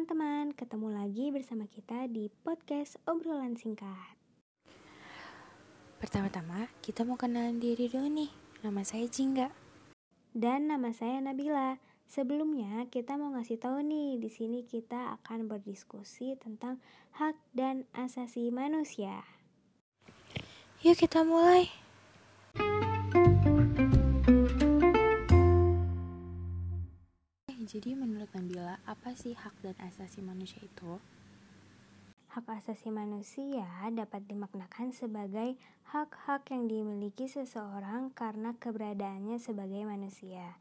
teman-teman, ketemu lagi bersama kita di podcast obrolan singkat. Pertama-tama, kita mau kenalan diri dulu nih. Nama saya Jingga. Dan nama saya Nabila. Sebelumnya, kita mau ngasih tahu nih, di sini kita akan berdiskusi tentang hak dan asasi manusia. Yuk kita mulai. Jadi menurut Nabila, apa sih hak dan asasi manusia itu? Hak asasi manusia dapat dimaknakan sebagai hak-hak yang dimiliki seseorang karena keberadaannya sebagai manusia.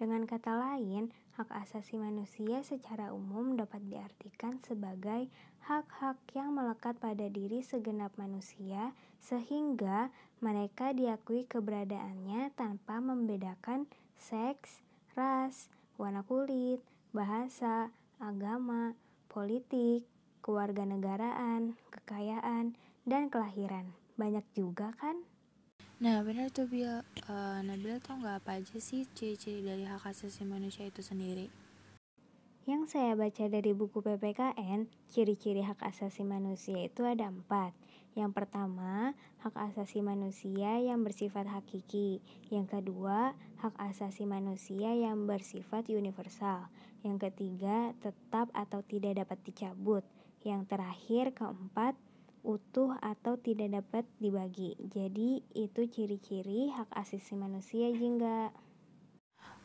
Dengan kata lain, hak asasi manusia secara umum dapat diartikan sebagai hak-hak yang melekat pada diri segenap manusia sehingga mereka diakui keberadaannya tanpa membedakan seks, ras, warna kulit, bahasa, agama, politik, kewarganegaraan, kekayaan, dan kelahiran. Banyak juga kan? Nah benar tuh Bil, uh, Nabila tau nggak apa aja sih ciri-ciri dari hak asasi manusia itu sendiri? Yang saya baca dari buku PPKN, ciri-ciri hak asasi manusia itu ada empat. Yang pertama, hak asasi manusia yang bersifat hakiki. Yang kedua, hak asasi manusia yang bersifat universal. Yang ketiga, tetap atau tidak dapat dicabut. Yang terakhir, keempat, utuh atau tidak dapat dibagi. Jadi, itu ciri-ciri hak asasi manusia jingga.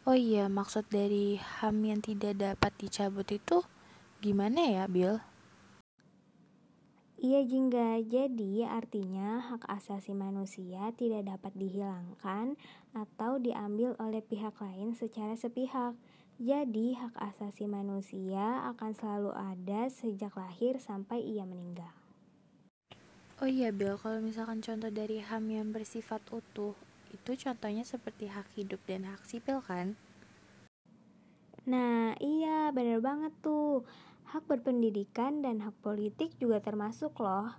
Oh iya, maksud dari HAM yang tidak dapat dicabut itu gimana ya, Bill? Iya Jingga, jadi artinya hak asasi manusia tidak dapat dihilangkan atau diambil oleh pihak lain secara sepihak. Jadi hak asasi manusia akan selalu ada sejak lahir sampai ia meninggal. Oh iya Bill, kalau misalkan contoh dari HAM yang bersifat utuh, itu contohnya seperti hak hidup dan hak sipil kan? Nah iya bener banget tuh Hak berpendidikan dan hak politik juga termasuk loh.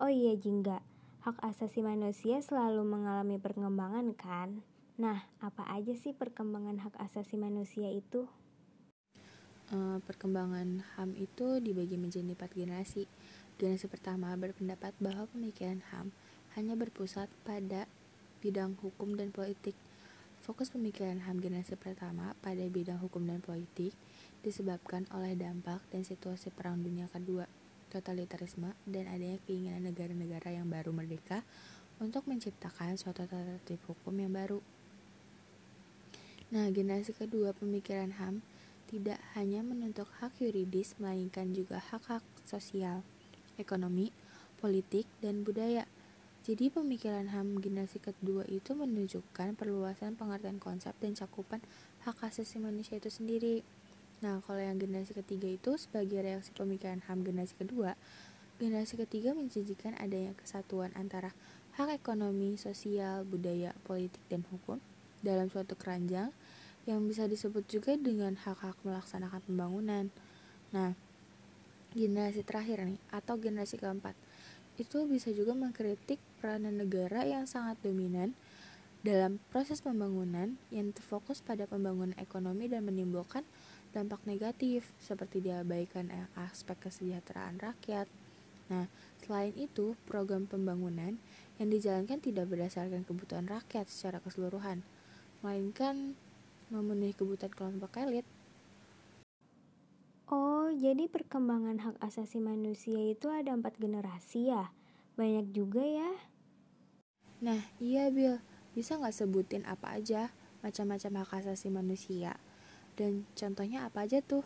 Oh iya Jingga, hak asasi manusia selalu mengalami perkembangan kan? Nah, apa aja sih perkembangan hak asasi manusia itu? Uh, perkembangan HAM itu dibagi menjadi empat generasi. Generasi pertama berpendapat bahwa pemikiran HAM hanya berpusat pada bidang hukum dan politik. Fokus pemikiran HAM generasi pertama pada bidang hukum dan politik disebabkan oleh dampak dan situasi Perang Dunia Kedua, totalitarisme, dan adanya keinginan negara-negara yang baru merdeka untuk menciptakan suatu tertib hukum yang baru. Nah, generasi kedua pemikiran HAM tidak hanya menuntut hak yuridis, melainkan juga hak-hak sosial, ekonomi, politik, dan budaya. Jadi pemikiran HAM generasi kedua itu menunjukkan perluasan pengertian konsep dan cakupan hak asasi manusia itu sendiri. Nah, kalau yang generasi ketiga itu sebagai reaksi pemikiran HAM generasi kedua, generasi ketiga menjanjikan adanya kesatuan antara hak ekonomi, sosial, budaya, politik, dan hukum dalam suatu keranjang yang bisa disebut juga dengan hak-hak melaksanakan pembangunan. Nah, generasi terakhir nih, atau generasi keempat, itu bisa juga mengkritik peranan negara yang sangat dominan dalam proses pembangunan yang terfokus pada pembangunan ekonomi dan menimbulkan dampak negatif seperti diabaikan aspek kesejahteraan rakyat. Nah, selain itu, program pembangunan yang dijalankan tidak berdasarkan kebutuhan rakyat secara keseluruhan, melainkan memenuhi kebutuhan kelompok elit. Jadi perkembangan hak asasi manusia itu ada empat generasi ya? Banyak juga ya? Nah, iya Bill. Bisa nggak sebutin apa aja macam-macam hak asasi manusia? Dan contohnya apa aja tuh?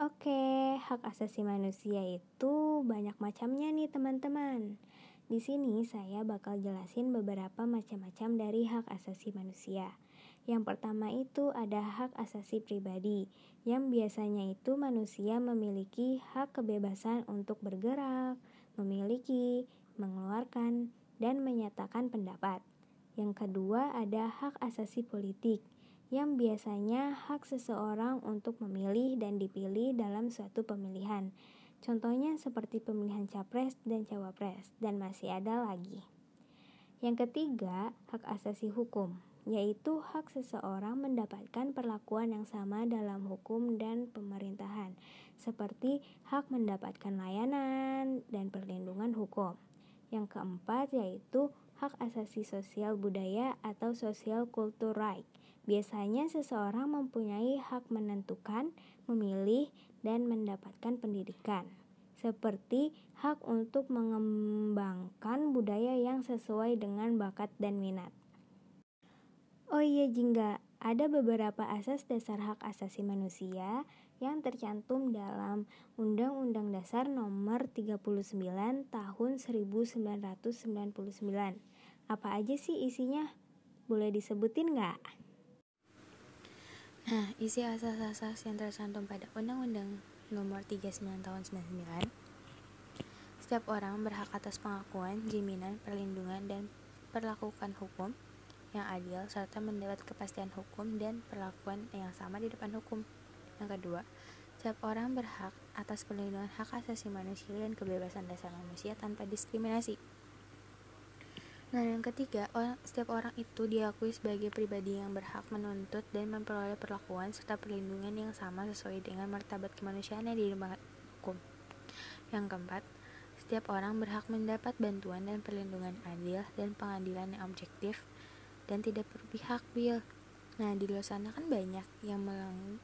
Oke, hak asasi manusia itu banyak macamnya nih teman-teman. Di sini saya bakal jelasin beberapa macam-macam dari hak asasi manusia. Yang pertama itu ada hak asasi pribadi, yang biasanya itu manusia memiliki hak kebebasan untuk bergerak, memiliki, mengeluarkan, dan menyatakan pendapat. Yang kedua ada hak asasi politik, yang biasanya hak seseorang untuk memilih dan dipilih dalam suatu pemilihan. Contohnya seperti pemilihan capres dan cawapres, dan masih ada lagi. Yang ketiga, hak asasi hukum, yaitu hak seseorang mendapatkan perlakuan yang sama dalam hukum dan pemerintahan, seperti hak mendapatkan layanan dan perlindungan hukum. Yang keempat yaitu hak asasi sosial budaya atau social culture right. Biasanya seseorang mempunyai hak menentukan, memilih, dan mendapatkan pendidikan seperti hak untuk mengembangkan budaya yang sesuai dengan bakat dan minat. Oh iya Jingga, ada beberapa asas dasar hak asasi manusia yang tercantum dalam Undang-Undang Dasar Nomor 39 Tahun 1999. Apa aja sih isinya? Boleh disebutin nggak? Nah, isi asas-asas yang tercantum pada Undang-Undang nomor 39 tahun 99 setiap orang berhak atas pengakuan, jaminan, perlindungan, dan perlakukan hukum yang adil serta mendapat kepastian hukum dan perlakuan yang sama di depan hukum. Yang kedua, setiap orang berhak atas perlindungan hak asasi manusia dan kebebasan dasar manusia tanpa diskriminasi. Nah, yang ketiga, orang, setiap orang itu diakui sebagai pribadi yang berhak menuntut dan memperoleh perlakuan serta perlindungan yang sama sesuai dengan martabat kemanusiaan yang di hukum. Yang keempat, setiap orang berhak mendapat bantuan dan perlindungan adil dan pengadilan yang objektif dan tidak berpihak, Bill. Nah, di luar sana kan banyak yang melang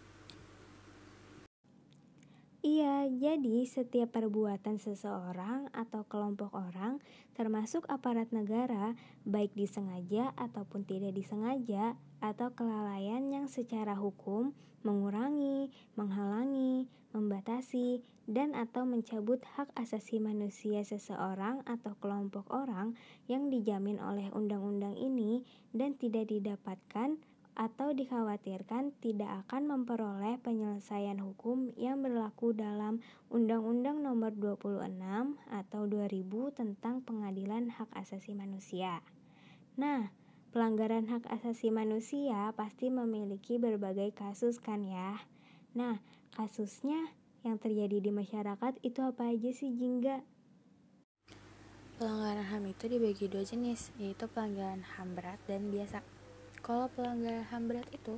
Iya, jadi setiap perbuatan seseorang atau kelompok orang, termasuk aparat negara, baik disengaja ataupun tidak disengaja, atau kelalaian yang secara hukum mengurangi, menghalangi, membatasi, dan atau mencabut hak asasi manusia seseorang atau kelompok orang yang dijamin oleh undang-undang ini dan tidak didapatkan atau dikhawatirkan tidak akan memperoleh penyelesaian hukum yang berlaku dalam Undang-Undang Nomor 26 atau 2000 tentang Pengadilan Hak Asasi Manusia. Nah, pelanggaran hak asasi manusia pasti memiliki berbagai kasus kan ya. Nah, kasusnya yang terjadi di masyarakat itu apa aja sih Jingga? Pelanggaran HAM itu dibagi dua jenis, yaitu pelanggaran HAM berat dan biasa. Kalau pelanggaran HAM berat itu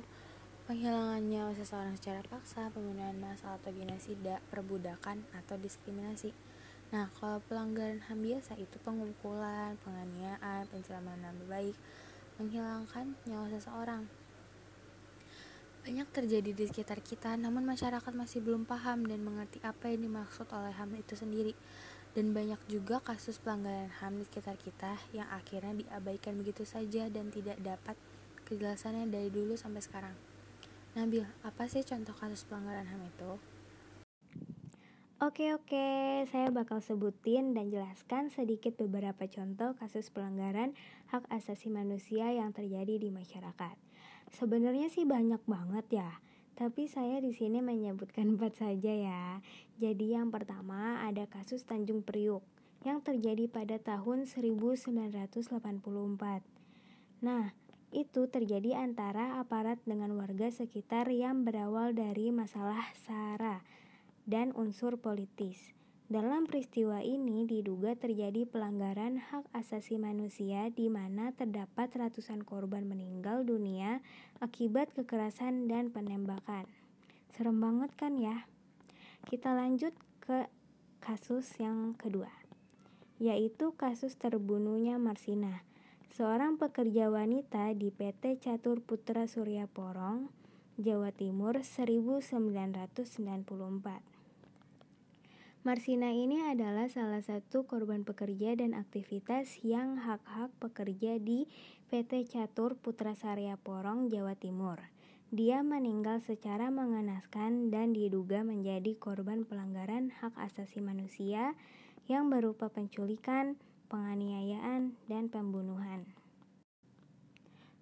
penghilangan nyawa seseorang secara paksa, pembunuhan massal atau genosida, perbudakan atau diskriminasi. Nah, kalau pelanggaran HAM biasa itu pengumpulan, penganiayaan, pencemaran nama baik, menghilangkan nyawa seseorang. Banyak terjadi di sekitar kita, namun masyarakat masih belum paham dan mengerti apa yang dimaksud oleh HAM itu sendiri. Dan banyak juga kasus pelanggaran HAM di sekitar kita yang akhirnya diabaikan begitu saja dan tidak dapat kejelasannya dari dulu sampai sekarang. Nabil, apa sih contoh kasus pelanggaran HAM itu? Oke oke, saya bakal sebutin dan jelaskan sedikit beberapa contoh kasus pelanggaran hak asasi manusia yang terjadi di masyarakat. Sebenarnya sih banyak banget ya, tapi saya di sini menyebutkan empat saja ya. Jadi yang pertama ada kasus Tanjung Priuk yang terjadi pada tahun 1984. Nah, itu terjadi antara aparat dengan warga sekitar yang berawal dari masalah SARA dan unsur politis. Dalam peristiwa ini diduga terjadi pelanggaran hak asasi manusia di mana terdapat ratusan korban meninggal dunia akibat kekerasan dan penembakan. Serem banget kan ya? Kita lanjut ke kasus yang kedua, yaitu kasus terbunuhnya Marsina seorang pekerja wanita di PT Catur Putra Surya Porong, Jawa Timur 1994. Marsina ini adalah salah satu korban pekerja dan aktivitas yang hak-hak pekerja di PT Catur Putra Surya Porong, Jawa Timur. Dia meninggal secara mengenaskan dan diduga menjadi korban pelanggaran hak asasi manusia yang berupa penculikan, penganiayaan, dan pembunuhan.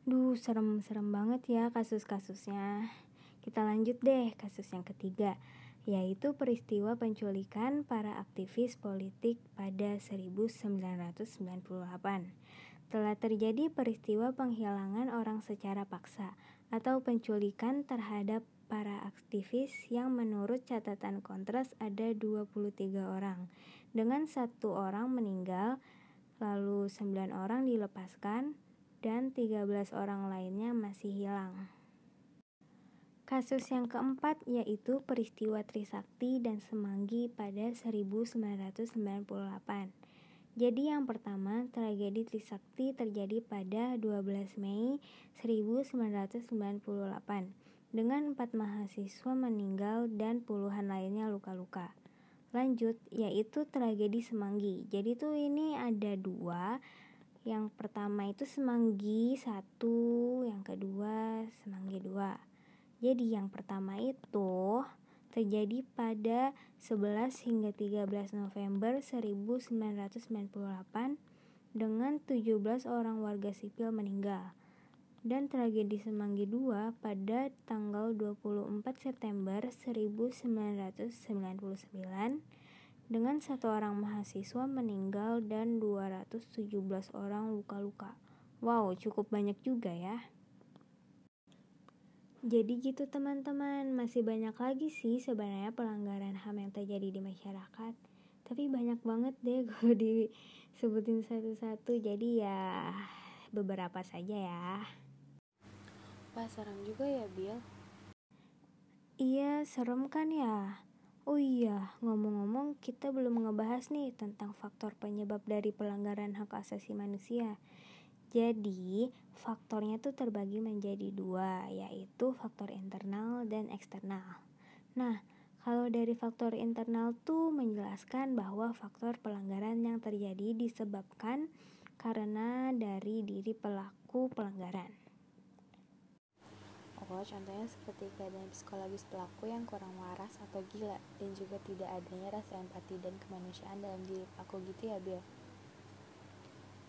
Duh, serem-serem banget ya kasus-kasusnya. Kita lanjut deh kasus yang ketiga, yaitu peristiwa penculikan para aktivis politik pada 1998. Telah terjadi peristiwa penghilangan orang secara paksa atau penculikan terhadap para aktivis yang menurut catatan kontras ada 23 orang dengan satu orang meninggal lalu 9 orang dilepaskan, dan 13 orang lainnya masih hilang. Kasus yang keempat yaitu peristiwa Trisakti dan Semanggi pada 1998. Jadi yang pertama, tragedi Trisakti terjadi pada 12 Mei 1998 dengan empat mahasiswa meninggal dan puluhan lainnya luka-luka. Lanjut, yaitu tragedi Semanggi. Jadi tuh ini ada dua. Yang pertama itu Semanggi satu, yang kedua Semanggi dua. Jadi yang pertama itu terjadi pada 11 hingga 13 November 1998 dengan 17 orang warga sipil meninggal dan tragedi Semanggi II pada tanggal 24 September 1999 dengan satu orang mahasiswa meninggal dan 217 orang luka-luka. Wow, cukup banyak juga ya. Jadi gitu teman-teman, masih banyak lagi sih sebenarnya pelanggaran HAM yang terjadi di masyarakat. Tapi banyak banget deh kalau disebutin satu-satu. Jadi ya beberapa saja ya. Serem juga ya Bill. Iya serem kan ya. Oh iya, ngomong-ngomong kita belum ngebahas nih tentang faktor penyebab dari pelanggaran hak asasi manusia. Jadi, faktornya tuh terbagi menjadi dua, yaitu faktor internal dan eksternal. Nah, kalau dari faktor internal tuh menjelaskan bahwa faktor pelanggaran yang terjadi disebabkan karena dari diri pelaku pelanggaran. Oh, contohnya seperti keadaan psikologis pelaku yang kurang waras atau gila dan juga tidak adanya rasa empati dan kemanusiaan dalam diri pelaku gitu ya, Bill.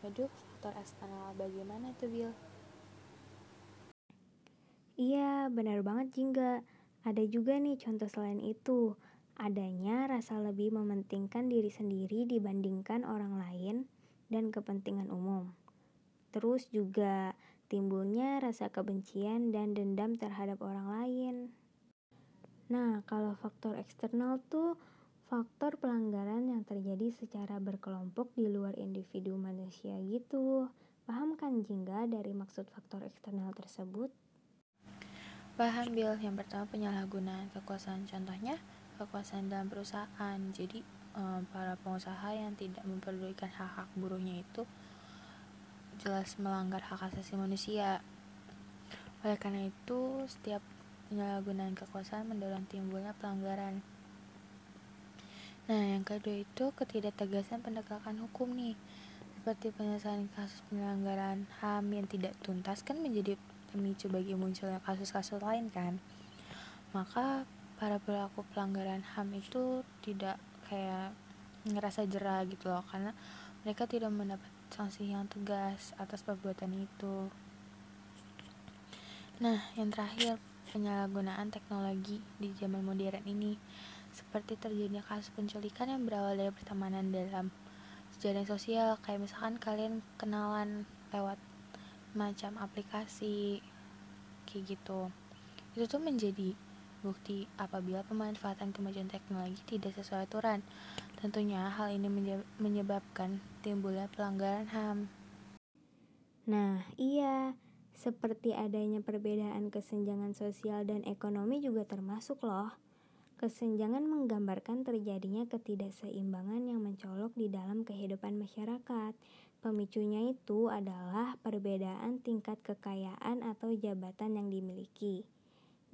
Waduh, faktor eksternal bagaimana tuh Bill? Iya, benar banget Jingga. Ada juga nih contoh selain itu. Adanya rasa lebih mementingkan diri sendiri dibandingkan orang lain dan kepentingan umum. Terus juga timbulnya rasa kebencian dan dendam terhadap orang lain. Nah, kalau faktor eksternal tuh faktor pelanggaran yang terjadi secara berkelompok di luar individu manusia gitu. Paham kan Jingga dari maksud faktor eksternal tersebut? Paham Bill, yang pertama penyalahgunaan kekuasaan contohnya kekuasaan dalam perusahaan. Jadi eh, para pengusaha yang tidak memperdulikan hak-hak buruhnya itu jelas melanggar hak asasi manusia. Oleh karena itu, setiap penyalahgunaan kekuasaan mendorong timbulnya pelanggaran. Nah, yang kedua itu ketidaktegasan penegakan hukum nih. Seperti penyelesaian kasus penyelenggaraan HAM yang tidak tuntas kan menjadi pemicu bagi munculnya kasus-kasus lain kan. Maka para pelaku pelanggaran HAM itu tidak kayak ngerasa jerah gitu loh karena mereka tidak mendapat sanksi yang tegas atas perbuatan itu. Nah, yang terakhir, penyalahgunaan teknologi di zaman modern ini. Seperti terjadinya kasus penculikan yang berawal dari pertemanan dalam sejarah sosial kayak misalkan kalian kenalan lewat macam aplikasi kayak gitu. Itu tuh menjadi bukti apabila pemanfaatan kemajuan teknologi tidak sesuai aturan tentunya hal ini menyebabkan timbulnya pelanggaran HAM nah iya seperti adanya perbedaan kesenjangan sosial dan ekonomi juga termasuk loh Kesenjangan menggambarkan terjadinya ketidakseimbangan yang mencolok di dalam kehidupan masyarakat. Pemicunya itu adalah perbedaan tingkat kekayaan atau jabatan yang dimiliki.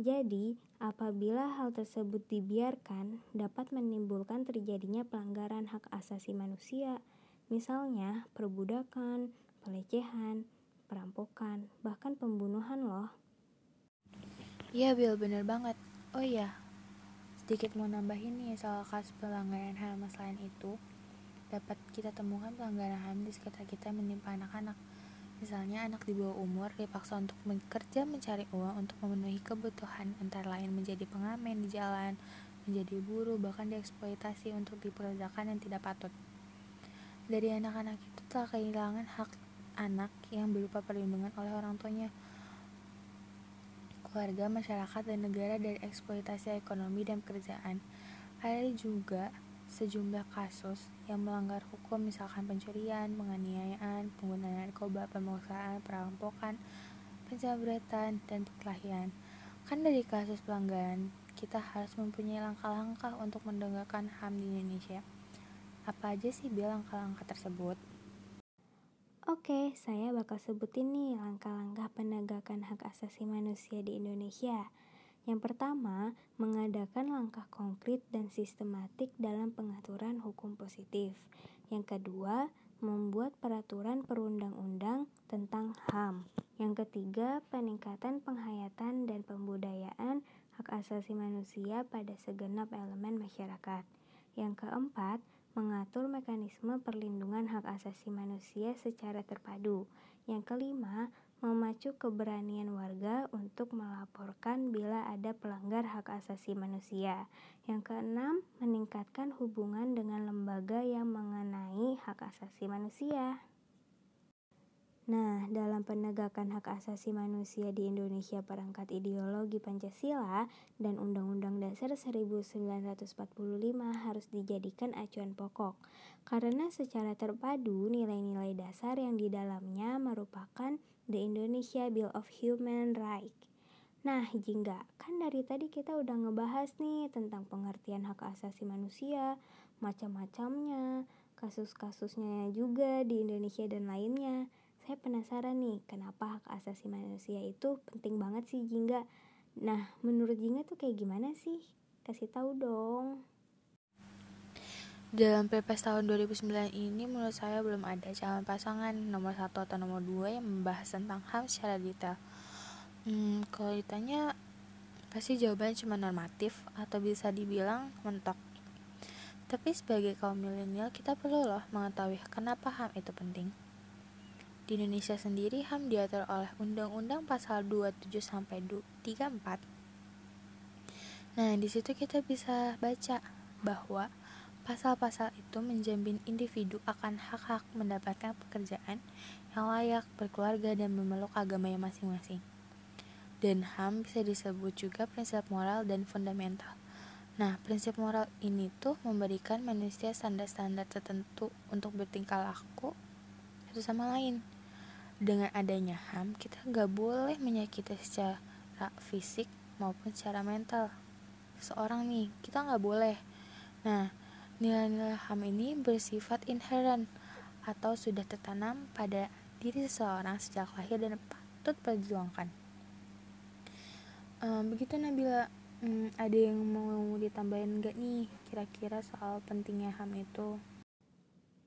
Jadi, apabila hal tersebut dibiarkan, dapat menimbulkan terjadinya pelanggaran hak asasi manusia, misalnya perbudakan, pelecehan, perampokan, bahkan pembunuhan loh. Iya, Bill, bener banget. Oh iya, Sedikit mau nambahin nih soal kasus pelanggaran HAM selain itu, dapat kita temukan pelanggaran HAM di sekitar kita menimpa anak-anak. Misalnya anak di bawah umur dipaksa untuk bekerja mencari uang untuk memenuhi kebutuhan antara lain menjadi pengamen di jalan, menjadi buruh, bahkan dieksploitasi untuk dipekerjakan yang tidak patut. Dari anak-anak itu telah kehilangan hak anak yang berupa perlindungan oleh orang tuanya keluarga, masyarakat, dan negara dari eksploitasi ekonomi dan pekerjaan. Ada juga sejumlah kasus yang melanggar hukum misalkan pencurian, penganiayaan, penggunaan narkoba, pemerkosaan, perampokan, penjabretan, dan perkelahian. Kan dari kasus pelanggaran, kita harus mempunyai langkah-langkah untuk menegakkan HAM di Indonesia. Apa aja sih bilang langkah-langkah tersebut? Oke, saya bakal sebutin nih langkah-langkah penegakan hak asasi manusia di Indonesia. Yang pertama, mengadakan langkah konkret dan sistematik dalam pengaturan hukum positif. Yang kedua, membuat peraturan perundang-undang tentang HAM. Yang ketiga, peningkatan penghayatan dan pembudayaan hak asasi manusia pada segenap elemen masyarakat. Yang keempat, mengatur mekanisme perlindungan hak asasi manusia secara terpadu. Yang kelima, memacu keberanian warga untuk melaporkan bila ada pelanggar hak asasi manusia. Yang keenam, meningkatkan hubungan dengan lembaga yang mengenai hak asasi manusia. Nah, dalam penegakan hak asasi manusia di Indonesia perangkat ideologi Pancasila dan Undang-Undang Dasar 1945 harus dijadikan acuan pokok, karena secara terpadu nilai-nilai dasar yang di dalamnya merupakan The Indonesia Bill of Human Rights. Nah, Jingga, kan dari tadi kita udah ngebahas nih tentang pengertian hak asasi manusia, macam-macamnya, kasus-kasusnya juga di Indonesia dan lainnya. Saya penasaran nih, kenapa hak asasi manusia itu penting banget sih Jingga? Nah, menurut Jingga tuh kayak gimana sih? Kasih tahu dong. Dalam Pilpres tahun 2009 ini menurut saya belum ada calon pasangan nomor satu atau nomor dua yang membahas tentang HAM secara detail. Hmm, kalau ditanya pasti jawabannya cuma normatif atau bisa dibilang mentok. Tapi sebagai kaum milenial kita perlu loh mengetahui kenapa HAM itu penting. Di Indonesia sendiri HAM diatur oleh Undang-Undang Pasal 27 sampai 34. Nah, di situ kita bisa baca bahwa Pasal-pasal itu menjamin individu akan hak-hak mendapatkan pekerjaan yang layak, berkeluarga, dan memeluk agamanya masing-masing. Dan HAM bisa disebut juga prinsip moral dan fundamental. Nah, prinsip moral ini tuh memberikan manusia standar-standar tertentu untuk bertingkah laku satu sama lain. Dengan adanya HAM, kita nggak boleh menyakiti secara fisik maupun secara mental. Seorang nih, kita nggak boleh. Nah, Nilai-nilai HAM ini bersifat inherent atau sudah tertanam pada diri seseorang sejak lahir dan patut perjuangkan. Um, begitu Nabila, um, ada yang mau ditambahin gak nih kira-kira soal pentingnya HAM itu?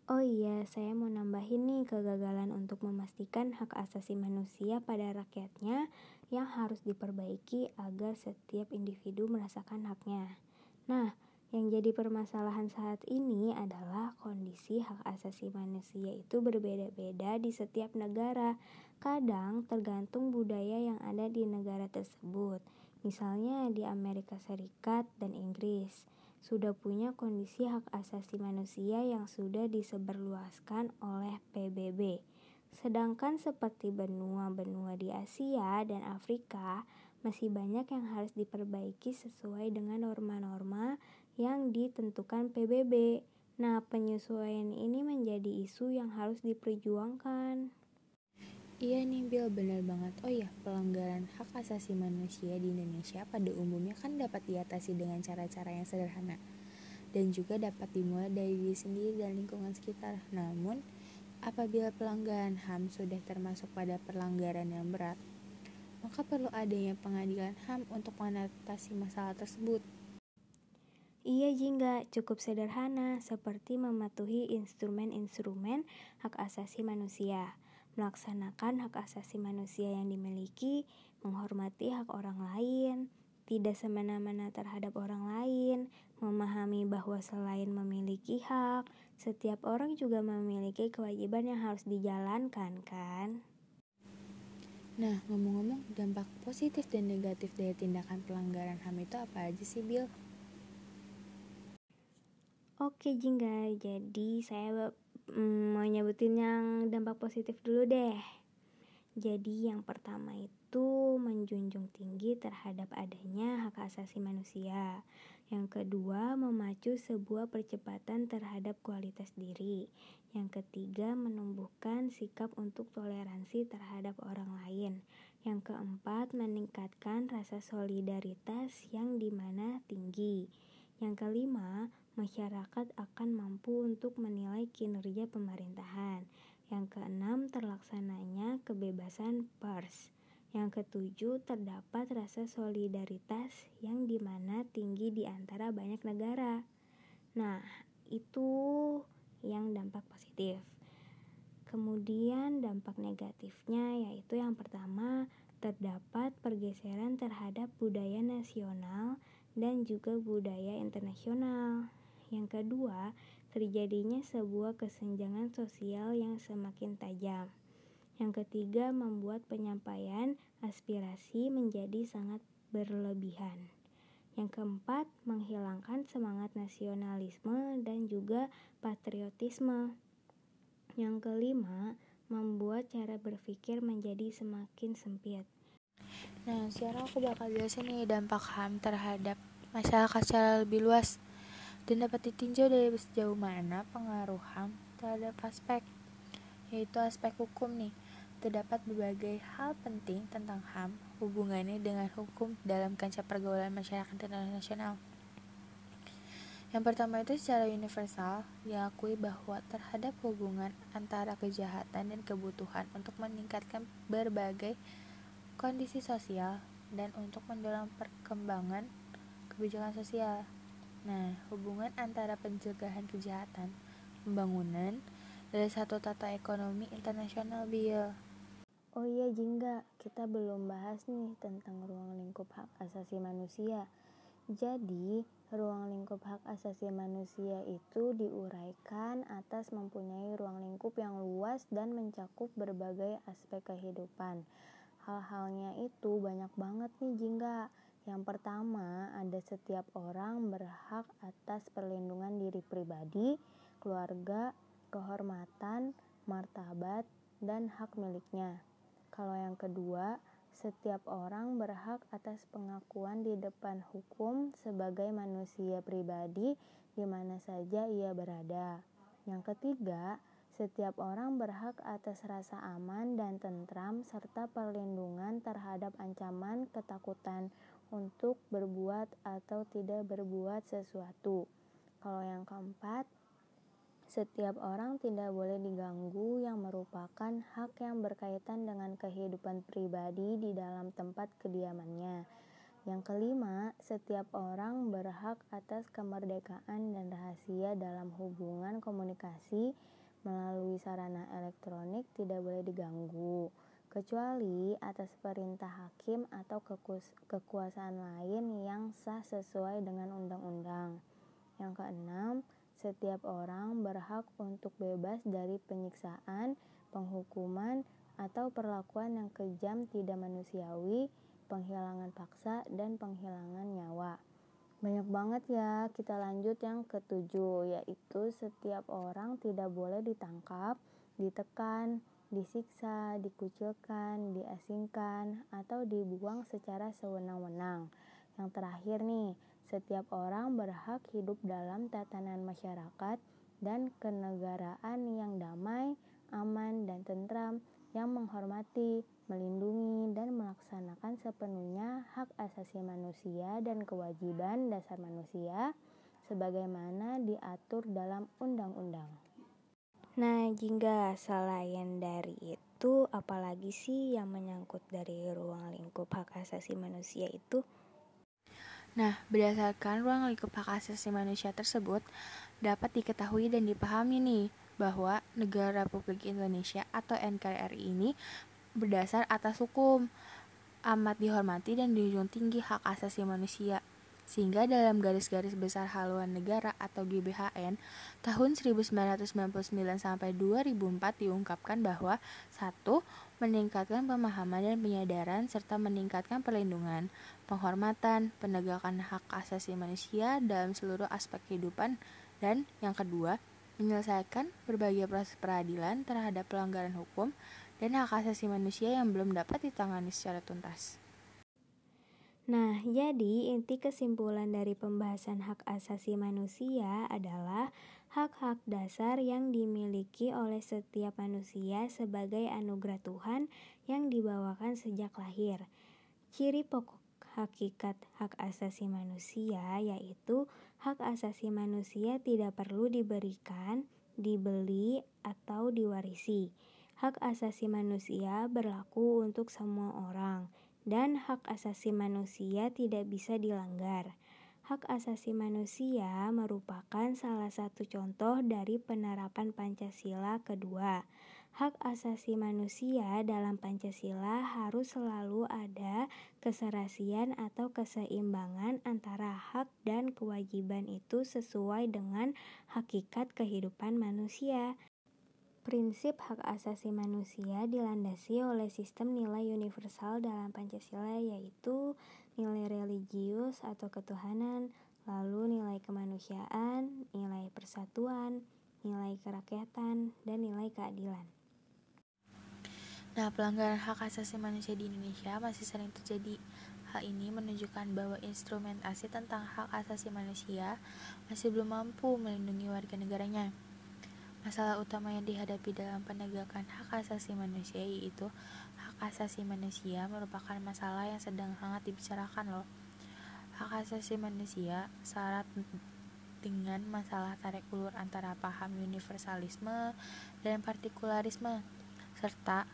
Oh iya, saya mau nambahin nih kegagalan untuk memastikan hak asasi manusia pada rakyatnya yang harus diperbaiki agar setiap individu merasakan haknya. Nah, yang jadi permasalahan saat ini adalah kondisi hak asasi manusia itu berbeda-beda di setiap negara. Kadang tergantung budaya yang ada di negara tersebut. Misalnya di Amerika Serikat dan Inggris sudah punya kondisi hak asasi manusia yang sudah disebarluaskan oleh PBB. Sedangkan seperti benua-benua di Asia dan Afrika masih banyak yang harus diperbaiki sesuai dengan norma-norma yang ditentukan PBB. Nah, penyesuaian ini menjadi isu yang harus diperjuangkan. Iya nih Bill, bener banget. Oh iya, pelanggaran hak asasi manusia di Indonesia pada umumnya kan dapat diatasi dengan cara-cara yang sederhana dan juga dapat dimulai dari diri sendiri dan lingkungan sekitar. Namun, apabila pelanggaran HAM sudah termasuk pada pelanggaran yang berat, maka perlu adanya pengadilan HAM untuk mengatasi masalah tersebut. Iya jingga, cukup sederhana seperti mematuhi instrumen-instrumen hak asasi manusia, melaksanakan hak asasi manusia yang dimiliki, menghormati hak orang lain, tidak semena-mena terhadap orang lain, memahami bahwa selain memiliki hak, setiap orang juga memiliki kewajiban yang harus dijalankan, kan? Nah, ngomong-ngomong, dampak positif dan negatif dari tindakan pelanggaran HAM itu apa aja sih, Bill? Oke Jingga, jadi saya mm, mau nyebutin yang dampak positif dulu deh. Jadi yang pertama itu menjunjung tinggi terhadap adanya hak asasi manusia. Yang kedua, memacu sebuah percepatan terhadap kualitas diri. Yang ketiga, menumbuhkan sikap untuk toleransi terhadap orang lain. Yang keempat, meningkatkan rasa solidaritas yang di mana tinggi. Yang kelima, masyarakat akan mampu untuk menilai kinerja pemerintahan. Yang keenam, terlaksananya kebebasan pers. Yang ketujuh, terdapat rasa solidaritas yang di mana tinggi di antara banyak negara. Nah, itu yang dampak positif. Kemudian dampak negatifnya yaitu yang pertama terdapat pergeseran terhadap budaya nasional dan juga budaya internasional. Yang kedua, terjadinya sebuah kesenjangan sosial yang semakin tajam. Yang ketiga, membuat penyampaian aspirasi menjadi sangat berlebihan. Yang keempat, menghilangkan semangat nasionalisme dan juga patriotisme. Yang kelima, membuat cara berpikir menjadi semakin sempit. Nah, sekarang aku bakal jelasin nih dampak HAM terhadap masyarakat secara lebih luas dan dapat ditinjau dari sejauh mana pengaruh HAM terhadap aspek yaitu aspek hukum nih terdapat berbagai hal penting tentang HAM, hubungannya dengan hukum dalam kancah pergaulan masyarakat internasional. Yang pertama itu secara universal diakui bahwa terhadap hubungan antara kejahatan dan kebutuhan untuk meningkatkan berbagai kondisi sosial dan untuk mendorong perkembangan kebijakan sosial. Nah, hubungan antara pencegahan kejahatan, pembangunan, dari satu tata ekonomi internasional Bill Oh iya Jingga, kita belum bahas nih tentang ruang lingkup hak asasi manusia. Jadi, ruang lingkup hak asasi manusia itu diuraikan atas mempunyai ruang lingkup yang luas dan mencakup berbagai aspek kehidupan. Hal-halnya itu banyak banget nih Jingga. Yang pertama, ada setiap orang berhak atas perlindungan diri pribadi, keluarga, kehormatan, martabat, dan hak miliknya. Kalau yang kedua, setiap orang berhak atas pengakuan di depan hukum sebagai manusia pribadi di mana saja ia berada. Yang ketiga, setiap orang berhak atas rasa aman dan tentram serta perlindungan terhadap ancaman ketakutan untuk berbuat atau tidak berbuat sesuatu. Kalau yang keempat, setiap orang tidak boleh diganggu yang merupakan hak yang berkaitan dengan kehidupan pribadi di dalam tempat kediamannya. Yang kelima, setiap orang berhak atas kemerdekaan dan rahasia dalam hubungan komunikasi melalui sarana elektronik tidak boleh diganggu, kecuali atas perintah hakim atau kekuasaan lain yang sah sesuai dengan undang-undang. Yang keenam, setiap orang berhak untuk bebas dari penyiksaan, penghukuman, atau perlakuan yang kejam tidak manusiawi, penghilangan paksa, dan penghilangan nyawa. Banyak banget ya, kita lanjut yang ketujuh, yaitu setiap orang tidak boleh ditangkap, ditekan, disiksa, dikucilkan, diasingkan, atau dibuang secara sewenang-wenang. Yang terakhir nih, setiap orang berhak hidup dalam tatanan masyarakat dan kenegaraan yang damai, aman, dan tentram yang menghormati, melindungi, dan melaksanakan sepenuhnya hak asasi manusia dan kewajiban dasar manusia sebagaimana diatur dalam undang-undang. Nah, jingga selain dari itu, apalagi sih yang menyangkut dari ruang lingkup hak asasi manusia itu? Nah, berdasarkan ruang lingkup hak asasi manusia tersebut, dapat diketahui dan dipahami nih bahwa negara Republik Indonesia atau NKRI ini berdasar atas hukum, amat dihormati dan dijunjung tinggi hak asasi manusia. Sehingga dalam garis-garis besar haluan negara atau GBHN tahun 1999 sampai 2004 diungkapkan bahwa satu meningkatkan pemahaman dan penyadaran serta meningkatkan perlindungan, penghormatan, penegakan hak asasi manusia dalam seluruh aspek kehidupan dan yang kedua menyelesaikan berbagai proses peradilan terhadap pelanggaran hukum dan hak asasi manusia yang belum dapat ditangani secara tuntas. Nah, jadi inti kesimpulan dari pembahasan hak asasi manusia adalah hak-hak dasar yang dimiliki oleh setiap manusia sebagai anugerah Tuhan yang dibawakan sejak lahir. Ciri pokok hakikat hak asasi manusia yaitu hak asasi manusia tidak perlu diberikan, dibeli, atau diwarisi. Hak asasi manusia berlaku untuk semua orang dan hak asasi manusia tidak bisa dilanggar. Hak asasi manusia merupakan salah satu contoh dari penerapan Pancasila kedua. Hak asasi manusia dalam Pancasila harus selalu ada keserasian atau keseimbangan antara hak dan kewajiban itu sesuai dengan hakikat kehidupan manusia. Prinsip hak asasi manusia dilandasi oleh sistem nilai universal dalam Pancasila yaitu nilai religius atau ketuhanan, lalu nilai kemanusiaan, nilai persatuan, nilai kerakyatan, dan nilai keadilan. Nah, pelanggaran hak asasi manusia di Indonesia masih sering terjadi. Hal ini menunjukkan bahwa instrumentasi tentang hak asasi manusia masih belum mampu melindungi warga negaranya. Masalah utama yang dihadapi dalam penegakan hak asasi manusia yaitu hak asasi manusia merupakan masalah yang sedang hangat dibicarakan loh. Hak asasi manusia syarat dengan masalah tarik ulur antara paham universalisme dan partikularisme serta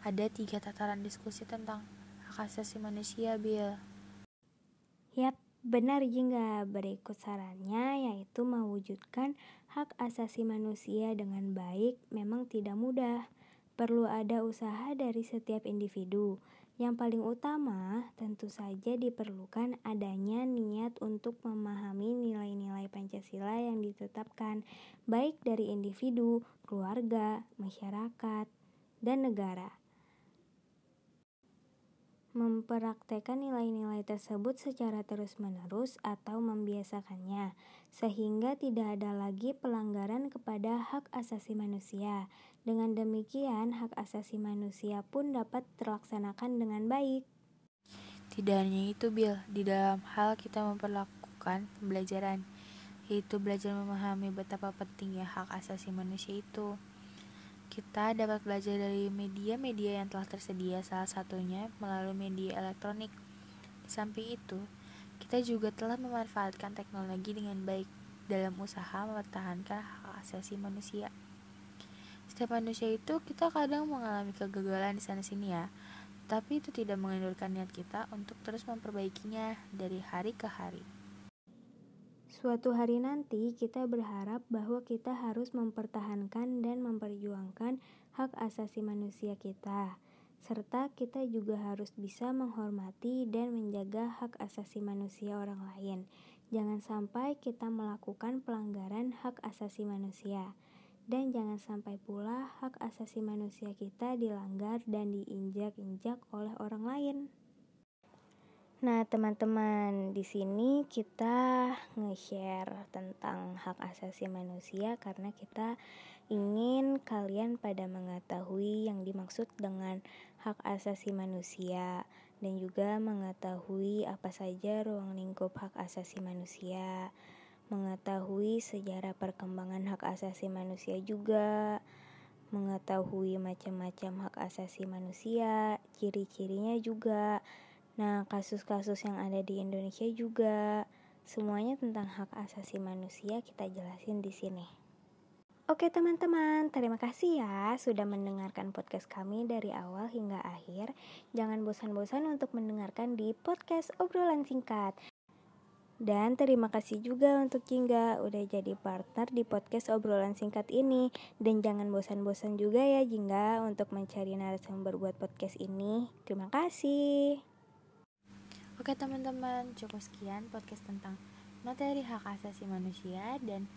ada tiga tataran diskusi tentang hak asasi manusia, Bill. Benar jingga berikut sarannya yaitu mewujudkan hak asasi manusia dengan baik memang tidak mudah. Perlu ada usaha dari setiap individu. Yang paling utama tentu saja diperlukan adanya niat untuk memahami nilai-nilai Pancasila yang ditetapkan baik dari individu, keluarga, masyarakat, dan negara mempraktekkan nilai-nilai tersebut secara terus-menerus atau membiasakannya, sehingga tidak ada lagi pelanggaran kepada hak asasi manusia. Dengan demikian, hak asasi manusia pun dapat terlaksanakan dengan baik. Tidak hanya itu, Bill, di dalam hal kita memperlakukan pembelajaran, yaitu belajar memahami betapa pentingnya hak asasi manusia itu. Kita dapat belajar dari media-media yang telah tersedia, salah satunya melalui media elektronik. Di samping itu, kita juga telah memanfaatkan teknologi dengan baik dalam usaha mempertahankan hak asasi manusia. Setiap manusia itu kita kadang mengalami kegagalan di sana-sini ya, tapi itu tidak mengendurkan niat kita untuk terus memperbaikinya dari hari ke hari. Suatu hari nanti kita berharap bahwa kita harus mempertahankan dan memperjuangkan hak asasi manusia kita, serta kita juga harus bisa menghormati dan menjaga hak asasi manusia orang lain. Jangan sampai kita melakukan pelanggaran hak asasi manusia, dan jangan sampai pula hak asasi manusia kita dilanggar dan diinjak-injak oleh orang lain. Nah, teman-teman, di sini kita nge-share tentang hak asasi manusia karena kita ingin kalian pada mengetahui yang dimaksud dengan hak asasi manusia dan juga mengetahui apa saja ruang lingkup hak asasi manusia, mengetahui sejarah perkembangan hak asasi manusia juga, mengetahui macam-macam hak asasi manusia, ciri-cirinya juga Nah, kasus-kasus yang ada di Indonesia juga semuanya tentang hak asasi manusia kita jelasin di sini. Oke teman-teman, terima kasih ya sudah mendengarkan podcast kami dari awal hingga akhir. Jangan bosan-bosan untuk mendengarkan di podcast obrolan singkat. Dan terima kasih juga untuk Jingga udah jadi partner di podcast obrolan singkat ini. Dan jangan bosan-bosan juga ya Jingga untuk mencari narasumber buat podcast ini. Terima kasih. Oke teman-teman, cukup sekian podcast tentang materi hak asasi manusia dan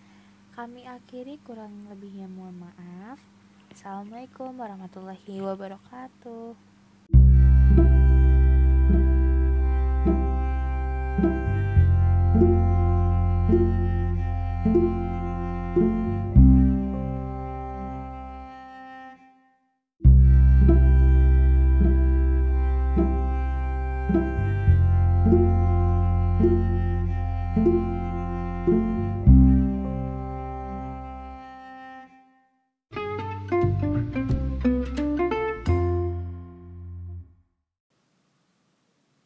kami akhiri kurang lebihnya mohon maaf. Assalamualaikum warahmatullahi wabarakatuh.